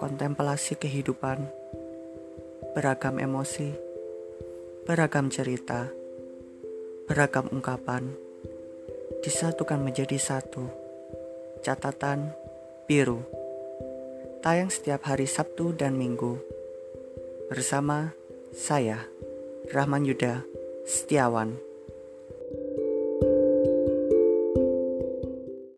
kontemplasi kehidupan, beragam emosi, beragam cerita, beragam ungkapan, disatukan menjadi satu. Catatan biru. Tayang setiap hari Sabtu dan Minggu. Bersama saya, Rahman Yuda Setiawan.